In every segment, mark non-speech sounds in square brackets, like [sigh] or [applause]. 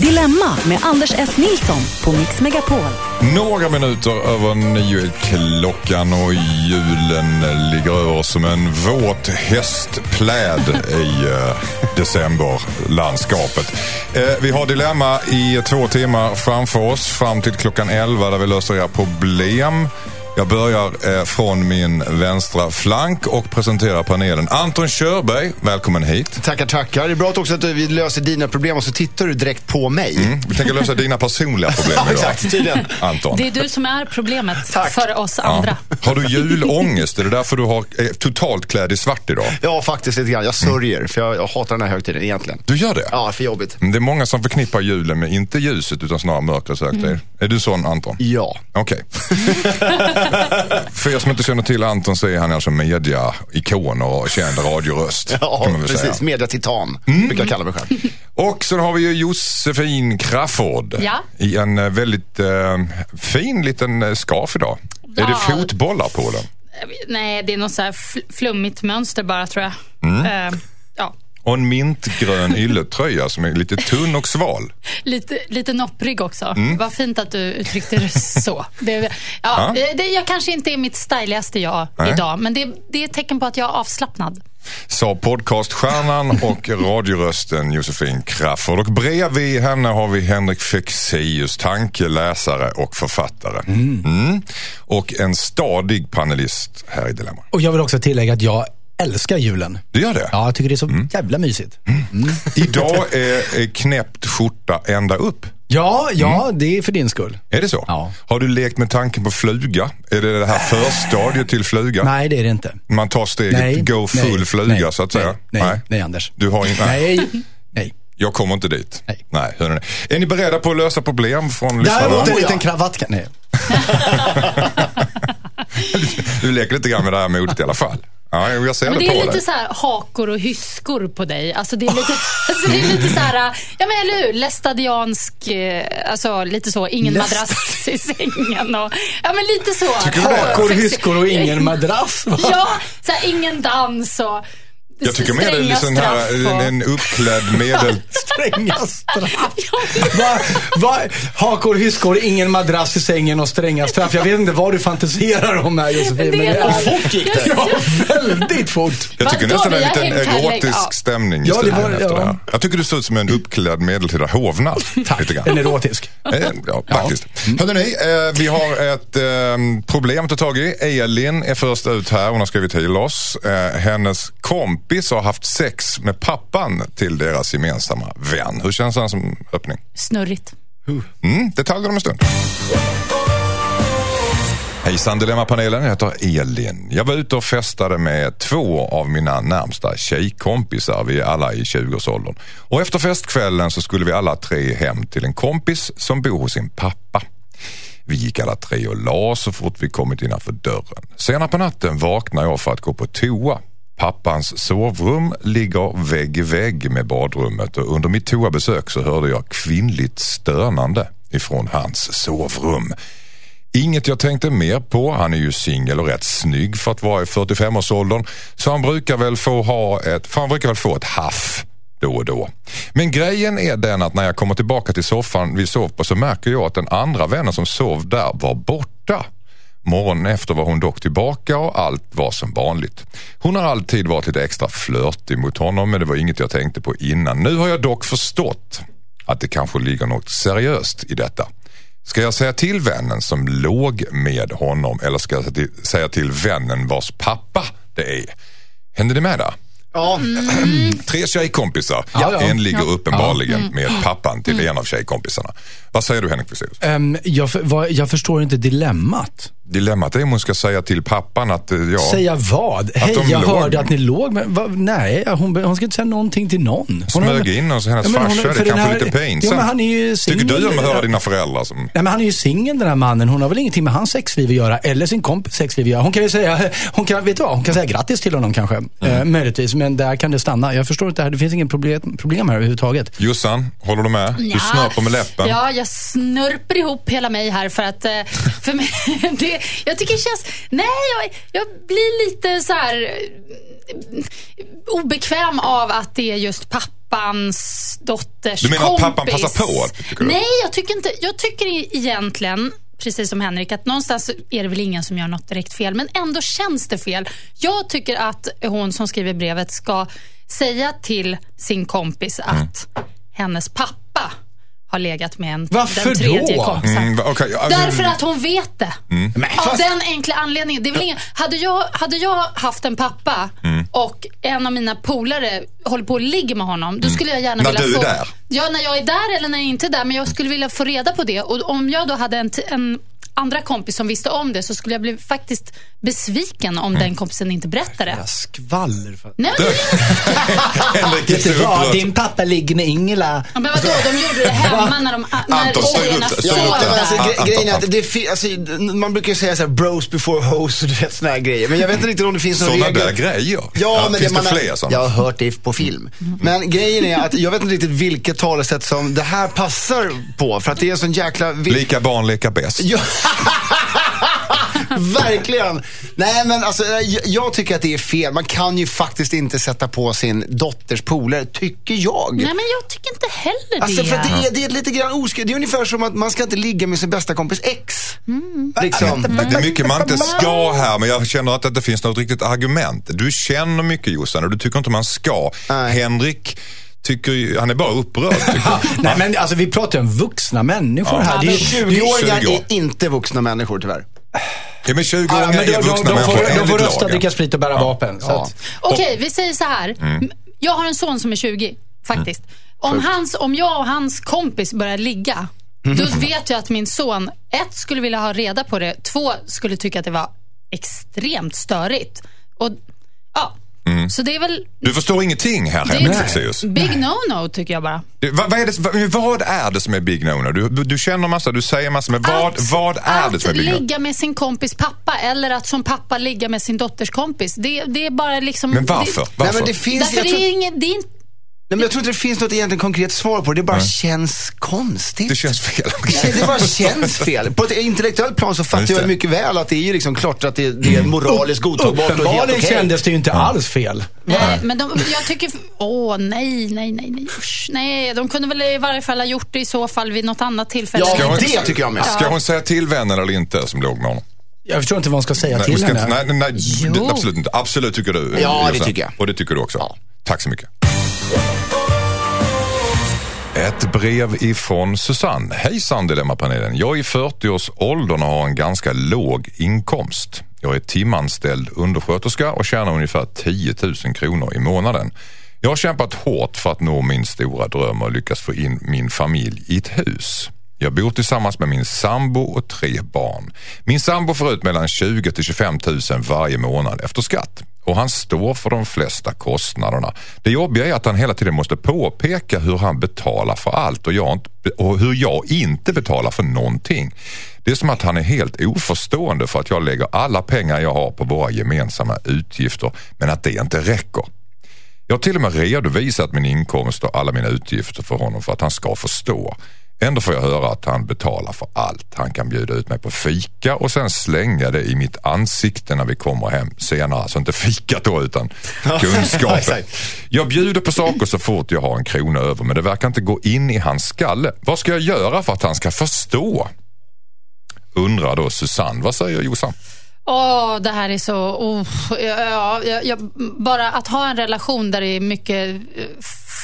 Dilemma med Anders S. Nilsson på Mix Megapol. Några minuter över nio är klockan och julen ligger över oss som en våt hästpläd i eh, [laughs] decemberlandskapet. Eh, vi har dilemma i två timmar framför oss fram till klockan 11 där vi löser era problem. Jag börjar eh, från min vänstra flank och presenterar panelen. Anton Körberg, välkommen hit. Tackar, tackar. Det är bra också att vi löser dina problem och så tittar du direkt på mig. Mm, vi tänker lösa dina personliga problem [laughs] Ja, idag. exakt. Tydligen. Anton. Det är du som är problemet Tack. för oss andra. Har du julångest? Är det därför du har är totalt klädd i svart idag? Ja, faktiskt lite grann. Jag sörjer, för jag, jag hatar den här högtiden egentligen. Du gör det? Ja, för jobbigt. Men Det är många som förknippar julen med inte ljuset utan snarare mörkrets högtid. Är du sån Anton? Ja. Okej. [laughs] [laughs] [laughs] För er som inte känner till Anton så är han alltså media-ikon och känd radioröst. Ja, kan man väl precis. säga. Mediatitan, brukar jag kalla mig själv. Och sen har vi ju Josefin Crafoord Ja. i en eh, väldigt eh, fin liten eh, scarf idag. Är det Ja. fotbollar på den? Nej, det är något så här fl- flummigt mönster bara tror jag. Mm. Eh, ja, Och en mintgrön [laughs] ylletröja som är lite tunn och sval. lite, lite nopprig också. Mm. Vad fint att du uttryckte det så. Det, ja, Ja. Det, jag kanske inte är mitt styligaste jag Nej. idag, men det, det är ett tecken på att jag är avslappnad. Sa podcaststjärnan och radiorösten Josefin Crafoord. Och bredvid henne har vi Henrik Fexeus, tankeläsare och författare. Mm. Och en stadig panelist här i Dilemma. Och jag vill också tillägga att jag älskar julen. Du gör det? Ja, jag tycker det är så jävla mysigt. Idag är, knäppt skjorta ända upp. Ja, ja, det är för din skull. Är det så? Ja. Har du lekt med tanken på fluga? Är det det här förstadiet till fluga? Nej, det är det inte. Man tar steget Nej. go full nej, fluga nej, så att säga? Nej, nej, nej Anders. Du har inte... Nej, [laughs] nej. Jag kommer inte dit. Nej. Nej hörni. Är ni beredda på att lösa problem från Däremot lyssnarna? en liten kravatt kan... [laughs] Du leker lite grann med det här modet i alla fall. Ja, jag ser Men det, det är lite dig. så här hakor och hyskor på dig. Alltså det är lite, [laughs] [laughs] alltså det är lite så här, ja men eller hur, lästadiansk, eh, alltså lite så, ingen Läst- madrass [laughs] i sängen och, ja men lite så. Hakor, hyskor och ingen madrass. va? Ja, så här, ingen dans och Jag tycker mer det är liksom här, och- en uppklädd medel... [laughs] Stränga straff. Va, va, hakor, hyskor, ingen madrass i sängen och stränga straff. Jag vet inte vad du fantiserar om här Josefin. Men det är fort gick det. Ja, väldigt fort. Jag tycker nästan det är en liten erotisk Ja. stämning Ja, det var- efter ja. det här. Jag tycker du ser ut som en uppklädd medeltida hovnarr. Lite grann. En erotisk. Eh, Ja, faktiskt. Hörrni, ni, eh, vi har ett eh, problem att ta tag i. Elin är först ut här. Hon har skrivit till oss. Eh, hennes kompis har haft sex med pappan till deras gemensamma vän. Hur känns det som öppning? Snurrigt. Mm, detaljer om en stund. Hejsan Dilemmapanelen, jag heter Elin. Jag var ute och festade med två av mina närmsta tjejkompisar. Vi är alla i 20-årsåldern. Och efter festkvällen så skulle vi alla tre hem till en kompis som bor hos sin pappa. Vi gick alla tre och la så fort vi kommit innanför dörren. Senare på natten vaknade jag för att gå på toa. Pappans sovrum ligger vägg i vägg med badrummet och under mitt toabesök så hörde jag kvinnligt stönande ifrån hans sovrum. Inget jag tänkte mer på. Han är ju singel och rätt snygg för att vara i 45-årsåldern. Så han brukar väl få ha ett, för han brukar väl få ett haff då och då. Men grejen är den att när jag kommer tillbaka till soffan vi sov på så märker jag att den andra vännen som sov där var borta. Morgonen efter var hon dock tillbaka och allt var som vanligt. Hon har alltid varit lite extra flörtig mot honom men det var inget jag tänkte på innan. Nu har jag dock förstått att det kanske ligger något seriöst i detta. Ska jag säga till vännen som låg med honom eller ska jag säga till- vännen vars pappa det är? Händer det med där? Ja, [clears throat] Tre tjejkompisar. Ja, ja. En ligger uppenbarligen med pappan till en av tjejkompisarna. Vad säger du Henrik Fexeus? Ehm, jag, vad- jag förstår inte dilemmat. Dilemmat är om hon ska säga till pappan att eh, ja, Säga vad? Hej, jag låg. hörde att ni låg. Men, va, nej, hon, hon ska inte säga någonting till någon. Hon smög in hos hennes men hon- farsa. Det är kanske här- lite pinsamt. Ja, men han är ju Tycker du om att höra dina föräldrar som... Nej, men han är ju singel den här mannen. Hon har väl ingenting med hans sexliv att göra. Eller sin kompis sexliv att göra. Hon kan ju säga, hon kan, vet du vad? Hon kan säga grattis till honom kanske. Mm. Eh, möjligtvis. Men där kan det stanna. Jag förstår inte det här. Det finns ingen problem, problem här överhuvudtaget. Jossan, håller du med? Du Ja. snörper med läppen. Ja, jag snörper ihop hela mig här för att eh, för mig, [laughs] det, jag tycker det känns, nej jag, jag blir lite så här eh, obekväm av att det är just pappa pappans dotters Du menar att kompis. pappan passar på? Nej, jag tycker inte. Jag tycker egentligen, precis som Henrik, att någonstans är det väl ingen som gör något direkt fel. Men ändå känns det fel. Jag tycker att hon som skriver brevet ska säga till sin kompis Mm. att hennes pappa har legat med en, Varför den tredje då? kompisen. Mm, ja, Därför att hon vet det. Men, Av fast, den enkla anledningen. Det är väl ingen, hade, jag, hade jag haft en pappa Mm. och en av mina polare håller på och ligger med honom, då skulle jag gärna När vilja du är få... där? Ja, när jag är där eller när jag inte är där. Men jag skulle vilja få reda på det. Och om jag då hade en, en andra kompis som visste om det så skulle jag bli faktiskt besviken om Mm. den kompisen inte berättade. Jävla skvaller. För... Nej, men, Henrik är så upprörd. Din pappa ligger med Ingela. men vadå, de gjorde det hemma när, de, när Anton, styr upp det, upp det. Ja, alltså, grejen är att det fi- alltså, man brukar ju säga så här, bros before hoes och [laughs] du vet såna här grejer. Men jag vet inte riktigt om det finns någon Sådana regel. där grejer? Ja, men finns det, har- fler sådana? Jag har hört det på film. Men grejen är att jag vet inte riktigt vilket talesätt som det här passar på. För att det är en sån jäkla... vil- Lika barn leka bäst. [laughs] Verkligen. Nej, men alltså, jag, jag tycker att det är fel. Man kan ju faktiskt inte sätta på sin dotters polare, tycker jag. Nej, men jag tycker inte heller Alltså det. för att det är, det är lite grann oskrivet. Det är ungefär som att man ska inte ligga med sin bästa kompis ex. Liksom. Det är mycket man inte ska här, men jag känner att det inte finns något riktigt argument. Du känner mycket Jossan och du tycker inte man ska. Nej. Henrik tycker ju, han är bara upprörd. [laughs] Nej, men alltså, vi pratar ju om vuxna människor här. Det är, ju- 20-åringar 20 år. är inte vuxna människor tyvärr. Ja, men 20 Ja, åringar men de, är de, vuxna de, människor får, de får rösta, dricka sprit och bära vapen. Så Ja. att, Okej, vi säger så här. Mm. Jag har en son som är 20, faktiskt. Om, hans, om jag och hans kompis börjar ligga, Mm. då vet jag att min son, ett, skulle vilja ha reda på det. Två, skulle tycka att det var extremt störigt. Och, ja, så det är väl... Mm. Du förstår ingenting här är Fexeus. big no-no, tycker jag bara. Vad, vad, är det, vad, vad är det som är big no-no? Du, du, du känner massa, du säger massa, men vad, Att- vad är det som är Att big no-no? ligga med sin kompis pappa eller att som pappa ligga med sin dotters kompis. Det, det är bara liksom... Men varför? Det, varför? Nej, men det finns, därför det tror, är inget... Det är inte, nej, men jag tror inte det finns något egentligen konkret svar på det. Det bara känns konstigt. det känns fel. Nej, det bara känns fel. På ett intellektuellt plan så fattar jag mycket väl att det är ju liksom klart att det, det är moraliskt godtagbart och helt uppenbarligen okej. kändes det ju inte alls fel. Nej, men de, jag tycker... Åh, nej, nej, nej, nej. Usch, nej, de kunde väl i varje fall ha gjort det i så fall vid något annat tillfälle. Ja, Ska hon- det tycker jag med. Ska hon säga till vännen eller inte som låg med honom? Jag förstår inte vad man ska säga Nej, till hon ska henne. inte, nej, nej, nej absolut inte. Absolut tycker du. Ja, det tycker jag. Och det tycker du också. Ja. Tack så mycket. Ett brev ifrån Susanne. Hejsan Dilemmapanelen. Jag är i 40-årsåldern och har en ganska låg inkomst. Jag är timanställd undersköterska och tjänar ungefär 10 000 kronor i månaden. Jag har kämpat hårt för att nå min stora dröm och lyckas få in min familj i ett hus. Jag bor tillsammans med min sambo och tre barn. Min sambo får ut mellan 20 till 25 000 varje månad efter skatt och han står för de flesta kostnaderna. Det jobbiga är att han hela tiden måste påpeka hur han betalar för allt och, jag inte, och hur jag inte betalar för någonting. Det är som att han är helt oförstående för att jag lägger alla pengar jag har på våra gemensamma utgifter men att det inte räcker. Jag har till och med redovisat min inkomst och alla mina utgifter för honom för att han ska förstå. Ändå får jag höra att han betalar för allt. Han kan bjuda ut mig på fika och sen slänga det i mitt ansikte när vi kommer hem senare. Alltså inte fikat då utan [laughs] kunskapen. jag bjuder på saker så fort jag har en krona över men det verkar inte gå in i hans skalle. Vad ska jag göra för att han ska förstå? Undrar då Susanne. Vad säger Jossan? Åh, det här är så... Oh, ja, ja, ja, bara att ha en relation där det är mycket eh,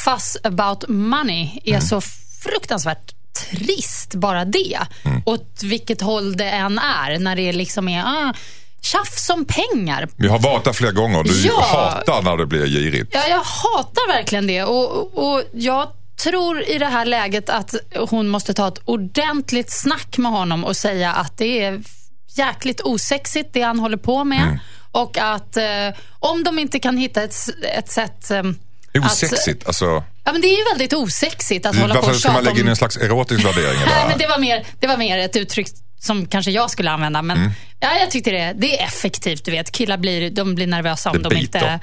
fuss about money är så fruktansvärt trist, bara det. Åt vilket håll det än är. När det liksom är ah, tjafs om pengar. Vi har varit där flera gånger. Du Ja. hatar när det blir girigt. Ja, jag hatar verkligen det. Och, och jag tror i det här läget att hon måste ta ett ordentligt snack med honom och säga att det är jäkligt osexigt det han håller på med. Mm. Och att eh, om de inte kan hitta ett, ett sätt... Eh, Osexigt. Alltså, ja, men det är ju väldigt osexigt att hålla på och ska man tjata lägga in en slags erotisk värdering i det [laughs] här? men det var, mer, det var mer ett uttryck som kanske jag skulle använda. Men Mm. ja, jag tyckte det, det är effektivt. Du vet. Killar blir, de blir nervösa om Det de biter. inte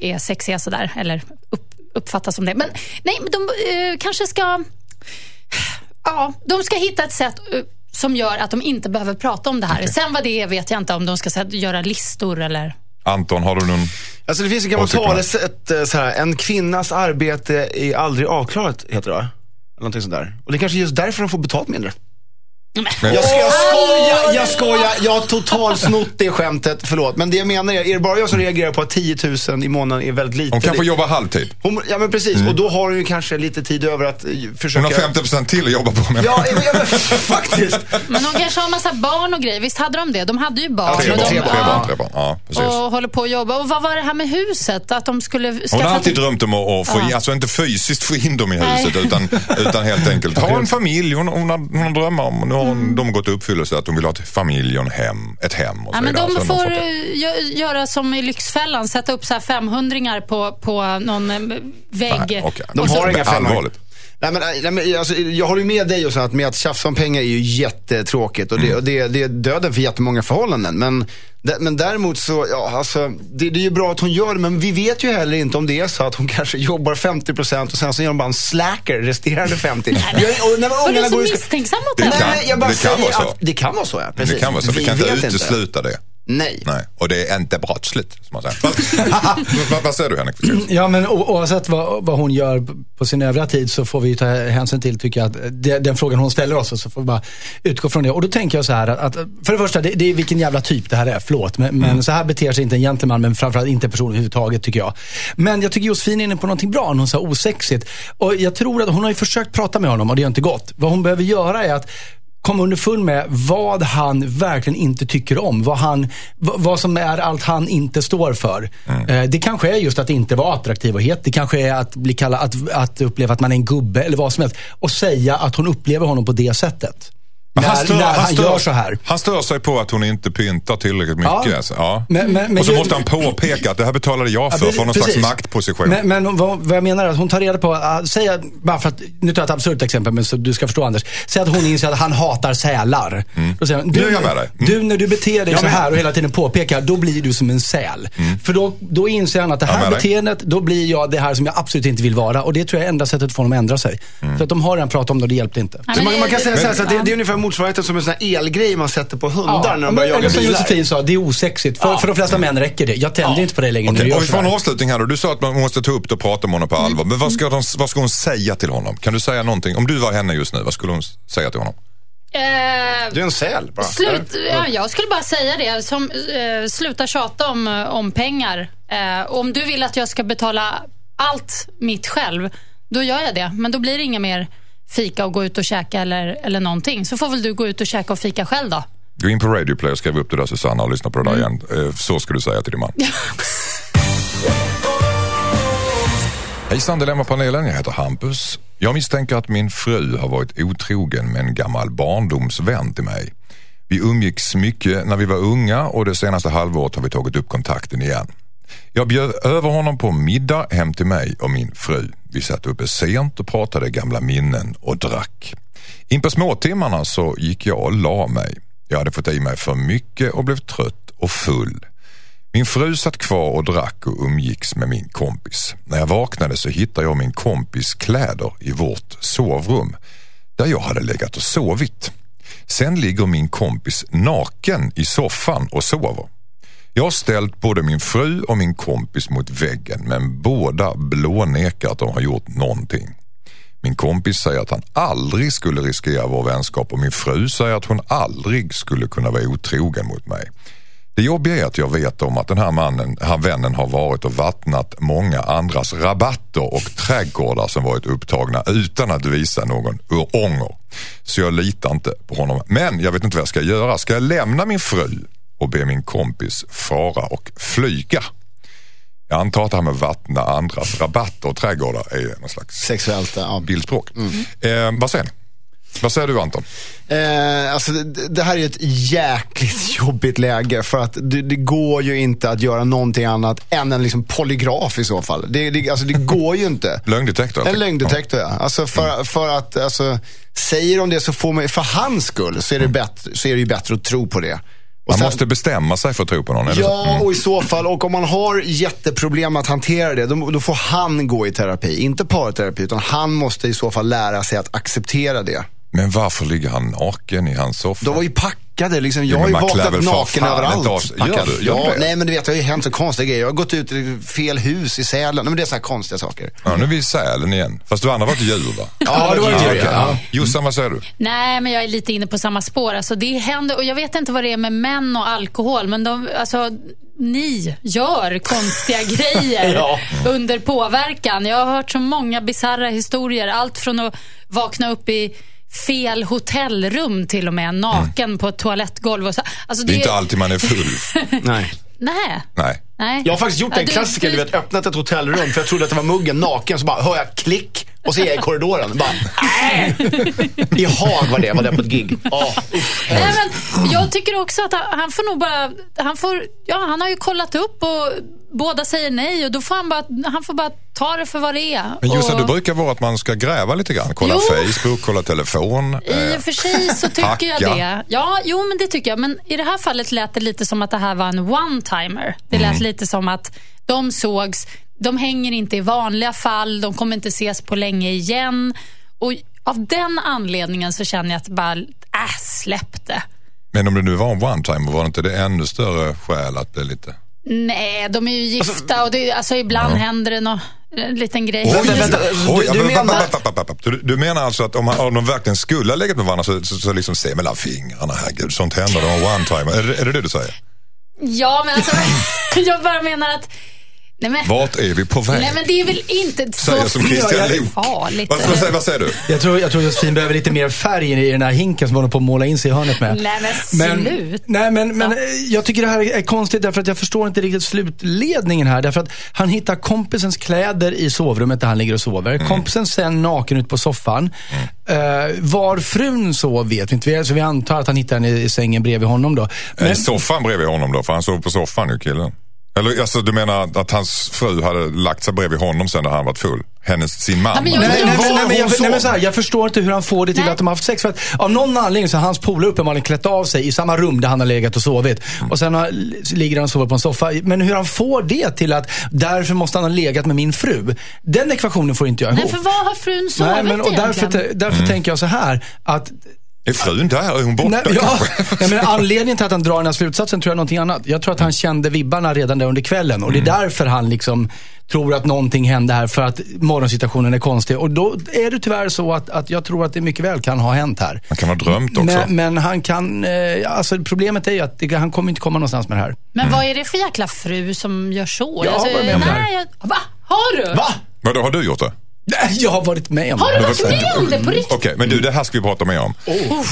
är sexiga sådär. Eller upp, uppfattas som det. Men nej, men de eh, kanske ska... Ja, de ska hitta ett sätt eh, som gör att de inte behöver prata om det här. Sen vad det är vet jag inte. Om de ska sätta- göra listor eller... Anton, har du någon... Alltså det finns ett gammalt talesätt, eh, så här, en kvinnas arbete är aldrig avklarat, heter det va? Eller någonting sånt där. Och det är kanske just därför de får betalt mindre. Men, Jag, ska, jag skojar, jag Jag har totalt snott det skämtet, förlåt. Men det jag menar är, är det bara jag som reagerar på att 10 000 i månaden är väldigt lite? hon kan få jobba halvtid. Hon, ja men precis, och då har hon ju kanske lite tid över att eh, försöka... Hon har 50% till att jobba på. Men Ja, ja, ja men [laughs] faktiskt. Men de kanske har en massa barn och grejer. Visst hade de det? De hade ju barn. tre och barn, de, tre barn, ja, tre barn. Ja, precis. och håller på att jobba. Och vad var det här med huset? Att de skulle Hon skaffa... har alltid drömt om att, att få in, Ja. alltså inte fysiskt få in dem i Nej. huset utan, utan helt enkelt [laughs] ha en familj. Hon, hon, har, hon har drömmar om, nu har hon, de gått i uppfyllelse att de vill ha ett familj studion hem, ett hem och så ja, men De alltså, så får eh, göra som i Lyxfällan, sätta upp så här på, på eh, någon eh, vägg. Nej, okay. De har inga 500. Nej, men, nej, men, alltså, jag håller med dig och så att med att tjafsa om pengar är ju jättetråkigt och, det, och det, det är döden för jättemånga förhållanden. Men, d- men däremot så, ja alltså, det, det är ju bra att hon gör det, men vi vet ju heller inte om det är så att hon [laughs] kanske jobbar 50% och sen så gör hon bara en slacker resterande 50%. Jag, och, när Var du ungarna så går misstänksam mot Det henne? kan- Nej, jag bara det kan säger vara så. att det kan vara så, ja. Precis. Det kan vara så. Vi kan inte utesluta det. Nej. Nej, och det är inte brottsligt, som man säger. [laughs] vad, vad säger du Henrik? Ja, men oavsett vad, vad hon gör på sin övriga tid så får vi ju ta hänsyn till, tycker jag, att det, den frågan hon ställer oss, så får vi bara utgå från det. Och då tänker jag så här, att, för det första, det, det är vilken jävla typ det här är, förlåt. Men, men så här beter sig inte en gentleman, men framförallt inte en person överhuvudtaget, tycker jag. Men jag tycker Josefin är inne på någonting bra, när hon sa osexigt. Och jag tror att hon har ju försökt prata med honom och det har inte gått. Vad hon behöver göra är att komma underfund med vad han verkligen inte tycker om. Vad, han, vad som är allt han inte står för. Eh, Det kanske är just att inte vara attraktiv och het. Det kanske är att, bli kallad, att, att uppleva att man är en gubbe eller vad som helst. Och säga att hon upplever honom på det sättet. När när han, stör, gör så här. Han stör sig på att hon inte pyntar tillräckligt mycket. Ja. alltså. Ja. Men- men- men och så ju- måste han påpeka att det här betalade jag för, Ja, från någon precis. slags maktposition. Men, men vad, vad jag menar är att hon tar reda på, uh, säg, bara för att, nu tar jag ett absurt exempel, men så du ska förstå Anders. Säg att hon inser att han hatar sälar. Då säger hon, Nu är jag med dig. Mm. du när du beter dig så här och hela tiden påpekar, då blir du som en säl. För då, då inser han att det här dig. beteendet, då blir jag det här som jag absolut inte vill vara. Och det tror jag är enda sättet att få honom att ändra sig. För att de har redan pratat om det och det hjälpte inte. Man, man kan säga så här, så att det, det är ungefär motsvarigheten som en sån här elgrej man sätter på hundar när de börjar eller jaga som bilar. Josefin sa, det är osexigt. För, för de flesta män räcker det. Jag tänder inte på det längre du och vi får en avslutning här då. Du sa att man måste ta upp det och prata med honom på allvar. Men vad ska, de, vad ska hon säga till honom? Kan du säga någonting? Om du var henne just nu, vad skulle hon säga till honom? Eh, Du är en säl bara. Slut, ja, jag skulle bara säga det. Som, eh, sluta tjata om, om pengar. Eh, om du vill att jag ska betala allt mitt själv, då gör jag det. Men då blir det inga mer fika och gå ut och käka eller, eller någonting. Så får väl du gå ut och käka och fika själv då. Gå in på Radio Play och skriv upp det där Susanna och lyssna på det där igen. Eh, Så ska du säga till din man. [laughs] Hejsan Dilemmapanelen, jag heter Hampus. Jag misstänker att min fru har varit otrogen med en gammal barndomsvän till mig. Vi umgicks mycket när vi var unga och det senaste halvåret har vi tagit upp kontakten igen. Jag bjöd över honom på middag hem till mig och min fru. Vi satt uppe sent och pratade gamla minnen och drack. In på småtimmarna så gick jag och la mig. Jag hade fått i mig för mycket och blev trött och full. Min fru satt kvar och drack och umgicks med min kompis. När jag vaknade så hittade jag min kompis kläder i vårt sovrum där jag hade legat och sovit. Sen ligger min kompis naken i soffan och sover. Jag har ställt både min fru och min kompis mot väggen men båda blånekar att de har gjort någonting. Min kompis säger att han aldrig skulle riskera vår vänskap och min fru säger att hon aldrig skulle kunna vara otrogen mot mig. Det jobbiga är att jag vet om att den här mannen, här vännen har varit och vattnat många andras rabatter och trädgårdar som varit upptagna utan att visa någon ånger. Så jag litar inte på honom. Men jag vet inte vad jag ska göra. Ska jag lämna min fru och be min kompis fara och flyga? Jag antar att det här med vattna andras rabatter och trädgårdar är någon slags Sexuellt, ja. bildspråk. Eh, vad säger ni? Vad säger du Anton? Eh, alltså det, det här är ett jäkligt [laughs] jobbigt läge för att det, det går ju inte att göra någonting annat än en liksom polygraf i så fall. Det, det, alltså det går ju inte. [laughs] Lögndetektor? En lögndetektor ja. Alltså för, för att, alltså, säger de det så får man, för hans skull så är det, bättre, så är det ju bättre att tro på det. Man sen- måste bestämma sig för att tro på någon. så? Ja, och i så fall, och om man har jätteproblem att hantera det, då, då får han gå i terapi. Inte parterapi, utan han måste i så fall lära sig att acceptera det. Men varför ligger han naken i hans soffa? De var ju packade. Liksom, jag Ja, har ju vaknat naken överallt. Gör ja, du det? nej men du vet, det har ju hänt så konstiga grejer. Jag har gått ut i fel hus i Sälen. Nej, men det är så här konstiga saker. Ja, nu är vi i Sälen igen. Fast du andra var ett djur va? Ja, det var okej. Ja. Jossan, vad säger du? Nej, men jag är lite inne på samma spår. Alltså, det händer, och jag vet inte vad det är med män och alkohol, men de, alltså, ni gör konstiga [laughs] grejer Ja. under påverkan. Jag har hört så många bizarra historier. Allt från att vakna upp i fel hotellrum till och med, naken på ett toalettgolv. Och så. Alltså, Det är inte alltid man är full. [laughs] Nej. Nej. Nej. Nej. Jag har faktiskt gjort Ja, en klassiker, du vet, öppnat ett hotellrum för jag trodde att det var muggen naken, så bara hör jag klick och så är jag i korridoren. Bara, äh! I Haag var det, var det på ett gig. Oh, Nej, men jag tycker också att han får nog bara... Han, får, ja, han har ju kollat upp och båda säger nej och då får han bara, han får bara ta det för vad det är. Men Jossan, och, du brukar vara att man ska gräva lite grann. Kolla Jo. Facebook, kolla telefon. I eh, och för sig så tycker jag det. Ja, jo men det tycker jag. Men i det här fallet lät det lite som att det här var en one-timer. Det lät Mm. lite som att de sågs, de hänger inte i vanliga fall, de kommer inte ses på länge igen. Och av den anledningen så känner jag att bara, äh, släpp det. Men om det nu var en one time, var det inte det ännu större skäl att det lite... Nej, de är ju gifta och det, alltså, ibland händer det någon en liten grej. Oj, vänta, vänta. Oj, Du- du men- menar-. Du, alltså att om, man, om de verkligen skulle ha legat med varandra så, så, så liksom se mellan fingrarna, herregud, sånt händer, en one time. Är, det- är det det du säger? Ja, men alltså, [laughs] jag bara menar att... Nej, men, Vart är vi på väg? nej, men det är väl inte så Säger som Christian Lok. farligt. Vad, vad, säger, vad säger du? Jag tror, jag tror Josefin behöver lite mer färg i den här hinken som hon håller på att måla in sig i hörnet med. Nej, men slut. Nej, men, men jag tycker det här är konstigt därför att jag förstår inte riktigt slutledningen här. Därför att han hittar kompisens kläder i sovrummet där han ligger och sover. Mm. Kompisen sen naken ut på soffan. Eh, var frun sov vet vi inte, så vi antar att han hittar henne i sängen bredvid honom då. I soffan bredvid honom då, för han sov på soffan nu killen. Eller alltså, du menar att hans fru hade lagt sig bredvid honom sen när han varit full? Hennes, sin man? Men jag- Nej, nej, Var men, nej, men, jag, hon nej, men sov? så här, jag förstår inte hur han får det till Nej. att de har haft sex. För att av någon anledning så har hans polare uppenbarligen klätt av sig i samma rum där han har legat och sovit. Och sen har, ligger han och sover på en soffa. Men hur han får det till att därför måste han ha legat med min fru. Den ekvationen får inte jag ihop. Nej, för vad har frun sovit Nej, men, och därför, egentligen? därför tänker jag så här att Är frun där? Är hon borta Nej, ja, men anledningen till att han drar den här slutsatsen tror jag är någonting annat. Jag tror att han kände vibbarna redan där under kvällen och det är därför han liksom tror att någonting hände här för att morgonsituationen är konstig. Och då är det tyvärr så att, att jag tror att det mycket väl kan ha hänt här. Han kan ha drömt också. Men, men han kan, eh, alltså problemet är ju att det, han kommer inte komma någonstans med det här. Men vad är det för jäkla fru som gör så? Jag har varit med om det här. nej, jag, va? Har du? Va? Vadå, har du gjort det? Nej, Jag har varit med om Har det. du här. varit med om det på riktigt? Okej, men du, det här ska vi prata mer om.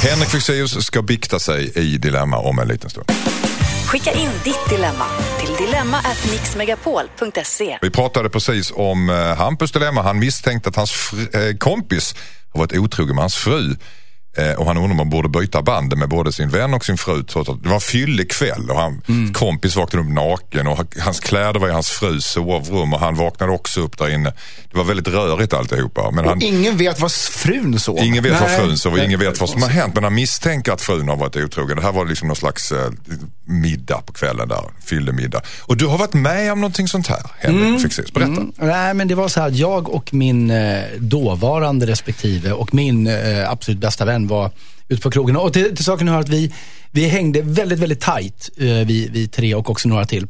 Henrik Fexeus ska bikta sig i Dilemma om en liten stund. Skicka in ditt dilemma till dilemma@mixmegapol.se. Vi pratade precis om eh, Hampus dilemma. Han misstänkte att hans fr- eh, kompis har varit otrogen med hans fru. Eh, och han undrar om han borde byta band med både sin vän och sin fru. Trots att det var en fyllig kväll och han, kompis vaknade upp naken och ha- hans kläder var i hans frus sovrum och han vaknade också upp där inne. Det var väldigt rörigt alltihopa. Men han, Ingen vet vad frun sov. Ingen vet vad Nej. frun sov och ingen vet vad som har hänt. Men han misstänker att frun har varit otrogen. Det här var liksom någon slags eh, middag på kvällen där. Fyllde middag. Och du har varit med om någonting sånt här, Henrik Fexeus. Berätta. Mm. Nej, men det var så här jag och min eh, dåvarande respektive och min eh, absolut bästa vän var ute på krogen. Och till, till saken hör att vi, vi hängde väldigt, väldigt tajt, eh, vi, vi tre och också några till.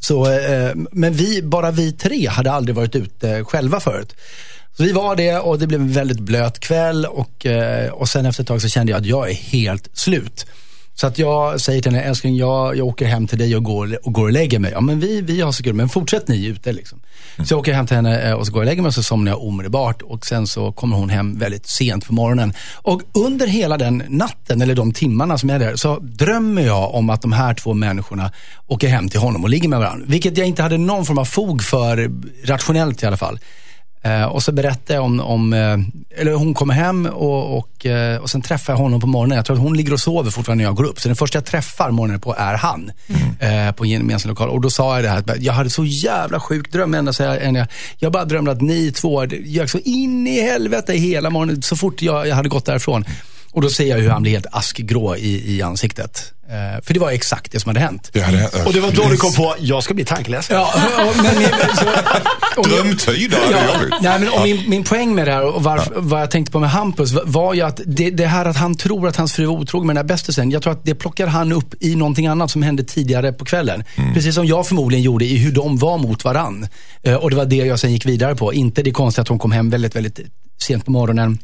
Så, eh, men vi, bara vi tre hade aldrig varit ute själva förut. Så vi var det och det blev en väldigt blöt kväll och, eh, och sen efter ett tag så kände jag att jag är helt slut. Så att jag säger till henne, älskling jag, jag åker hem till dig och går och, går och lägger mig. Ja men vi, vi har så kul, men fortsätt ni ute liksom. Så jag åker hem till henne eh, och så går jag och lägger mig och så somnar jag omedelbart. Och sen så kommer hon hem väldigt sent på morgonen. Och under hela den natten, eller de timmarna som jag är där, så drömmer jag om att de här två människorna åker hem till honom och ligger med varandra. Vilket jag inte hade någon form av fog för, rationellt i alla fall. Eh, och så berättar jag om, om eh, eller hon kommer hem och, och, eh, och sen träffar jag honom på morgonen. Jag tror att hon ligger och sover fortfarande när jag går upp. Så den första jag träffar morgonen på är han. Eh, på en gemensam lokal. Och då sa jag det här, att jag hade så jävla sjuk dröm ända så jag, jag, jag bara drömde att ni två, jag så in i helvete hela morgonen så fort jag, jag hade gått därifrån. Och då ser jag hur han blir helt askgrå i, i ansiktet. Eh, för det var exakt det som hade hänt. Det hade, Och det var då du kom på, jag ska bli tanklös. Ja, hade Ja, nej, men, och min, min poäng med det här och varf, vad jag tänkte på med Hampus var- ju att det, det här att han tror att hans fru var otrogen med den här bästisen. Jag tror att det plockar han upp i någonting annat som hände tidigare på kvällen. Precis som jag förmodligen gjorde i hur de var mot varann. Eh, och det var det jag sen gick vidare på. Inte det konstiga att hon kom hem väldigt, väldigt sent på morgonen.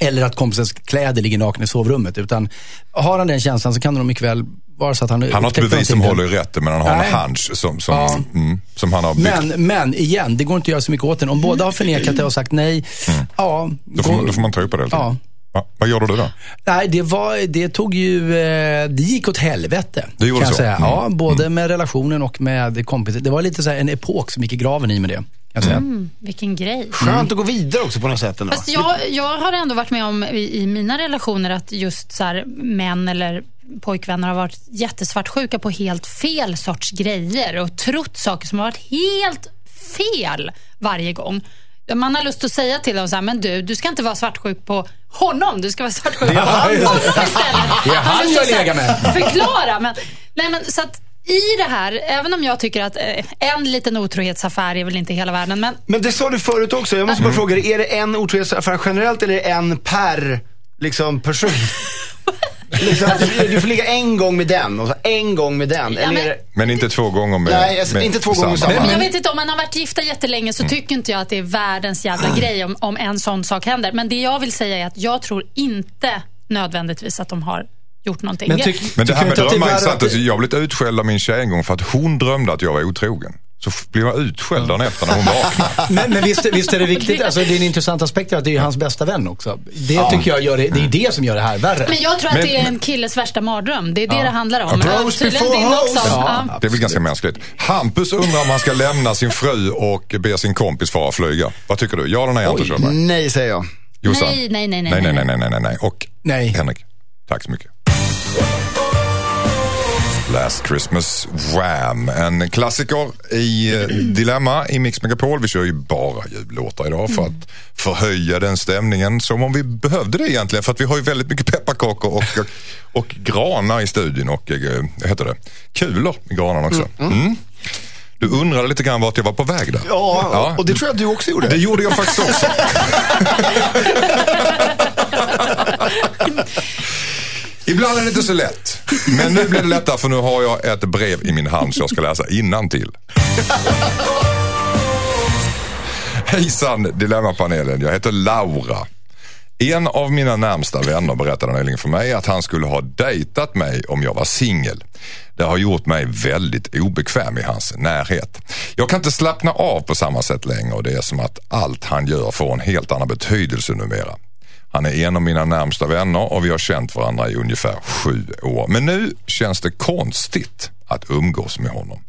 Eller att kompisens kläder ligger nakna i sovrummet. Utan har han den känslan så kan det nog mycket väl vara så att han Han har inte bevis som håller i rätten men han har Nej. en hunch som, som, Ja. mm, som han har byggt. Men, men igen, det går inte att göra så mycket åt den. Om båda har förnekat det och sagt nej, ja. Då får, man, då får man tro på det. helt Ja. Ja, vad gjorde du då? Nej, det, var, det tog ju, eh, det gick åt helvete. Det gjorde kan jag så? säga. Mm. Ja, både med relationen och med kompisar. Det var lite så en epok som gick i graven i med det. Kan jag säga. Mm. Vilken grej. Skönt att gå vidare också på något sätt ändå. Fast jag, jag har ändå varit med om i, i mina relationer att just så här, män eller pojkvänner har varit jättesvartsjuka på helt fel sorts grejer och trott saker som har varit helt fel varje gång. Man har lust att säga till dem så här, men du, du ska inte vara svartsjuk på honom, du ska vara svartsjuk på honom istället. Det är han jag lägger med. Förklara, men, nej, men så att i det här, även om jag tycker att eh, en liten otrohetsaffär är väl inte hela världen, men Men det sa du förut också. Jag måste bara fråga dig, är det en otrohetsaffär generellt eller är det en per liksom, person? [laughs] liksom, du får ligga en gång med den och så en gång med den. Ja, eller men- är det... Men inte två gånger med Nej, alltså, med inte två gånger samma. samma. Men Men- jag vet inte, om man har varit gifta jättelänge så tycker inte jag att det är världens jävla grej om, om en sån sak händer. Men det jag vill säga är att jag tror inte nödvändigtvis att de har gjort någonting. Men Jag- tyck- Men det här med drömmar är sant. att Jag har blivit utskälld av min tjej en gång för att hon drömde att jag var otrogen. Så blev jag utskälld dagen efter när hon vaknade. [laughs] Men, men visst, visst är det viktigt, alltså, det är en intressant aspekt att det är hans bästa vän också. Det tycker jag gör det, det är det som gör det här värre. Men jag tror att Men- det är en killes värsta mardröm. Det är det det handlar om. Bros before hoes. också. Ja. Ja. Det är väl ganska mänskligt. Hampus undrar om han ska lämna sin fru och be sin kompis fara flyga. Vad tycker du? Ja eller nej Körberg? Nej, säger jag. Jossan? Nej, nej, nej, nej, nej, nej, nej. nej, nej, nej, nej. Och Nej. Henrik, tack så mycket. Last Christmas Wham. En klassiker i eh, Dilemma i Mix Megapol. Vi kör ju bara jullåtar idag för att förhöja den stämningen som om vi behövde det egentligen. För att vi har ju väldigt mycket pepparkakor och, och granar i studion och eh, vad heter det? kulor i granarna också. Mm. Du undrade lite grann vart jag var på väg där. Ja, och det tror jag du också gjorde. Det gjorde jag faktiskt också. [laughs] [laughs] Ibland är det inte så lätt. Men nu blir det lättare för nu har jag ett brev i min hand så jag ska läsa till. Hejsan Dilemmapanelen, jag heter Laura. En av mina närmsta vänner berättade nyligen för mig att han skulle ha dejtat mig om jag var singel. Det har gjort mig väldigt obekväm i hans närhet. Jag kan inte slappna av på samma sätt längre och det är som att allt han gör får en helt annan betydelse numera. Han är en av mina närmsta vänner och vi har känt varandra i ungefär sju år. Men nu känns det konstigt att umgås med honom.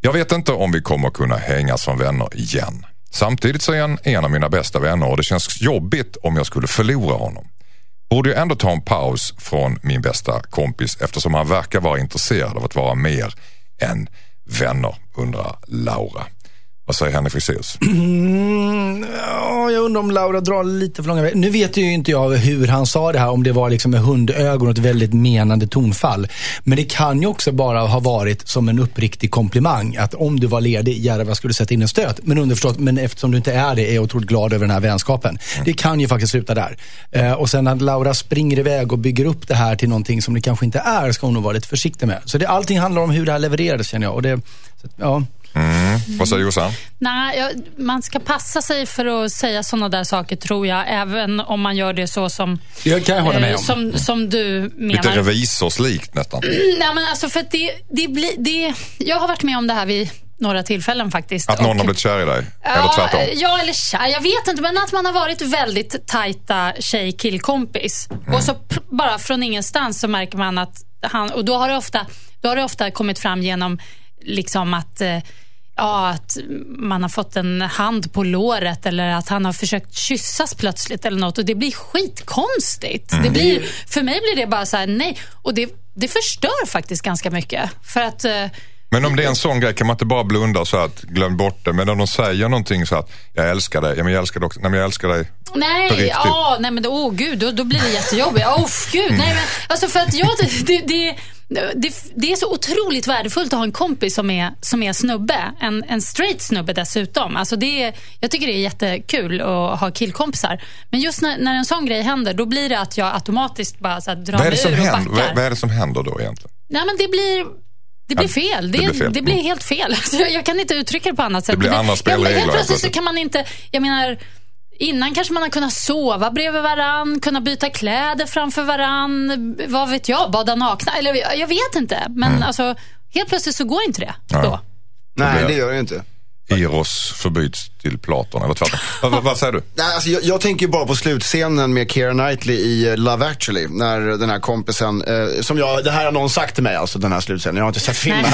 Jag vet inte om vi kommer kunna hänga som vänner igen. Samtidigt så är han en av mina bästa vänner och det känns jobbigt om jag skulle förlora honom. Borde jag ändå ta en paus från min bästa kompis eftersom han verkar vara intresserad av att vara mer än vänner, undrar Laura. Vad säger Henrik Fexeus? [clears throat] Mm, ja, jag undrar om Laura drar lite för långa vägar. Nu vet ju inte jag hur han sa det här, om det var liksom med hundögon och ett väldigt menande tonfall. Men det kan ju också bara ha varit som en uppriktig komplimang. Att om du var ledig, Järva skulle sätta in en stöt. Men underförstått, men eftersom du inte är det, är jag otroligt glad över den här vänskapen. Det kan ju faktiskt sluta där. Eh, och sen att Laura springer iväg och bygger upp det här till någonting som det kanske inte är, ska hon nog vara lite försiktig med. Så det, allting handlar om hur det här levererades känner jag. Och det, så, ja. Vad säger Jossan? Nej, jag, man ska passa sig för att säga sådana där saker tror jag. Även om man gör det så som, Det kan jag hålla med eh, om. som, som du menar. Lite revisorslikt nästan. Nej, men alltså för att det, det blir, det, jag har varit med om det här vid några tillfällen faktiskt. Att någon Och- har blivit kär i dig? Eller Ja, tvärtom? ja, eller kär. Jag vet inte, men att man har varit väldigt tajta tjej-killkompis. Och så bara från ingenstans så märker man att han... Och då har det ofta, då har det ofta kommit fram genom liksom att... eh, Ja, att man har fått en hand på låret eller att han har försökt kyssas plötsligt eller något och det blir skitkonstigt. Det blir, för mig blir det bara så här, nej. Och det, det förstör faktiskt ganska mycket. För att eh, Men om det är en sån grej, kan man inte bara blunda säga att glöm bort det? Men om de säger någonting så att jag älskar dig, ja, men jag älskar dig också, nej men jag älskar dig Nej, ja, nej men åh gud, då, då blir det jättejobbigt. Åh gud, nej men alltså för att jag, det, det, det, det är så otroligt värdefullt att ha en kompis som är, som är snubbe. En, en straight snubbe dessutom. Alltså det är, jag tycker det är jättekul att ha killkompisar. Men just när, när en sån grej händer, då blir det att jag automatiskt bara så här, drar det mig ur och händer, backar. vad, vad är det som händer då egentligen? Nej men det blir det blir fel. det Det, blir fel. det blir Mm. helt fel. [laughs] Alltså, jag, jag kan inte uttrycka det på annat sätt. blir Men andra spelregler Helt plötsligt så plötsligt. kan man inte, jag menar, innan kanske man har kunnat sova bredvid varann, kunna byta kläder framför varann, vad vet jag, bada nakna. Eller jag, vet inte. Men Mm. alltså, helt plötsligt så går inte det då. Nej, det gör det inte. Eros förbyts till Platon, eller tvärtom. [laughs] vad, vad, vad säger du? Nej, alltså jag, jag tänker bara på slutscenen med Keira Knightley i eh, Love actually. När den här kompisen, eh, som jag, det här har någon sagt till mig, alltså den här slutscenen. Jag har inte sett filmen.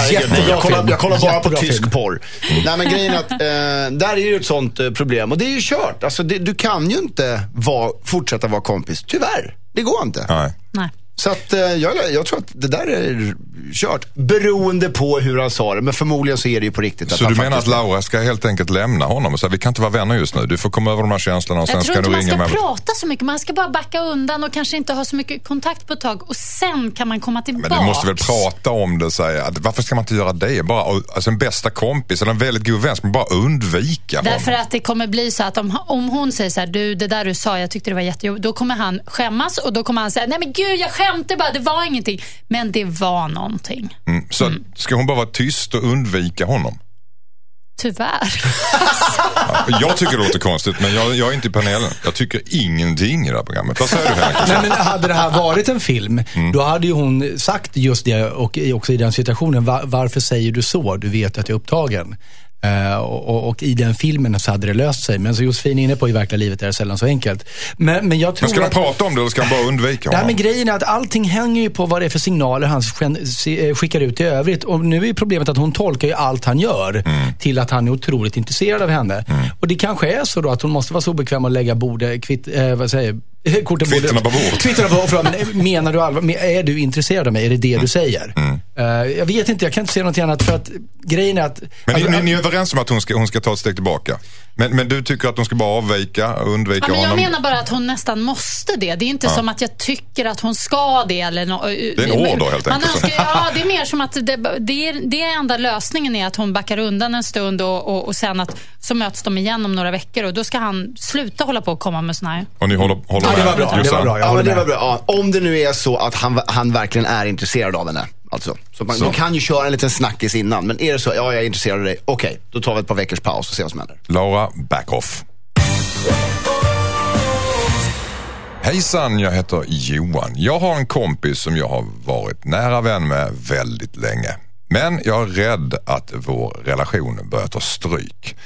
Jag kollar, jag kollar bara på tysk film. porr. Nej men grejen är att, eh, där är ju ett sånt eh, problem. Och det är ju kört. Alltså det, du kan ju inte vara, fortsätta vara kompis. Tyvärr. Det går inte. Nej. Nej. Så att, eh, jag, jag tror att det där är kört. Beroende på hur han sa det. Men förmodligen så är det ju på riktigt. Så han du menar att faktiskt- Laura ska helt enkelt lämna honom och säga vi kan inte vara vänner just nu. Du får komma över de här känslorna och sen Jag tror ska inte du man ringa ska mig. prata så mycket. Man ska bara backa undan och kanske inte ha så mycket kontakt på ett tag. Och sen kan man komma tillbaka. Men du måste väl prata om det säga att varför ska man inte göra det? Bara, alltså en bästa kompis eller en väldigt god vän ska man bara undvika honom. Därför att det kommer bli så att om, om hon säger så här, du det där du sa, jag tyckte det var jättejobbigt. Då kommer han skämmas och då kommer han säga, nej men gud jag skämtade bara, det var ingenting. Men det var någonting. Mm. Så ska hon bara vara tyst och undvika honom? Tyvärr. Jag tycker det låter konstigt men jag, jag är inte i panelen. Jag tycker ingenting i det här programmet. Vad säger du Henrik? Nej, men hade det här varit en film, då hade ju hon sagt just det och i- också i den situationen. Va- varför säger du så? Du vet att jag är upptagen. Eh, och, och, i den filmen så hade det löst sig. Men som Josefin är inne på, i verkliga livet är det sällan så enkelt. Men, men jag tror Men ska att... prata om det eller ska de bara undvika Nej, honom? men grejen är att allting hänger ju på vad det är för signaler han eh, skickar ut i övrigt. Och nu är problemet att hon tolkar ju allt han gör Mm. till att han är otroligt intresserad av henne. Och det kanske är så då att hon måste vara så obekväm att lägga bordet, kvitt, eh, vad säger? [laughs] Korten på Kvittorna på bordet. Kvittorna på bordet. Men, eh, Menar du allvar? Är du intresserad av mig? Är det det du säger? Eh, jag vet inte, jag kan inte säga något annat för att grejen är att... Men ni, alltså, ni, ni är överens om att hon ska, hon ska ta ett steg tillbaka? Men, men du tycker att hon ska bara avvika och undvika Ja, men jag honom? menar bara att hon nästan måste det. Det är inte som att jag tycker att hon ska det. Eller no, Det är en order, helt man enkelt. Önskar, ja, det är mer som att det, det, är, det är enda lösningen är att hon backar undan en stund och, och, och sen att så möts de igen om några veckor och då ska han sluta hålla på och komma med såna här. Och ni håller, håller Ja, det var bra. Det var bra. Ja, men det var bra. Ja, om det nu är så att han, han verkligen är intresserad av henne. Alltså. Så man, Så. man kan ju köra en liten snackis innan. Men är det så, ja jag är intresserad av dig. Okej, då tar vi ett par veckors paus och ser vad som händer. Laura, back off. Hejsan, jag heter Johan. Jag har en kompis som jag har varit nära vän med väldigt länge. Men jag är rädd att vår relation börjar ta stryk.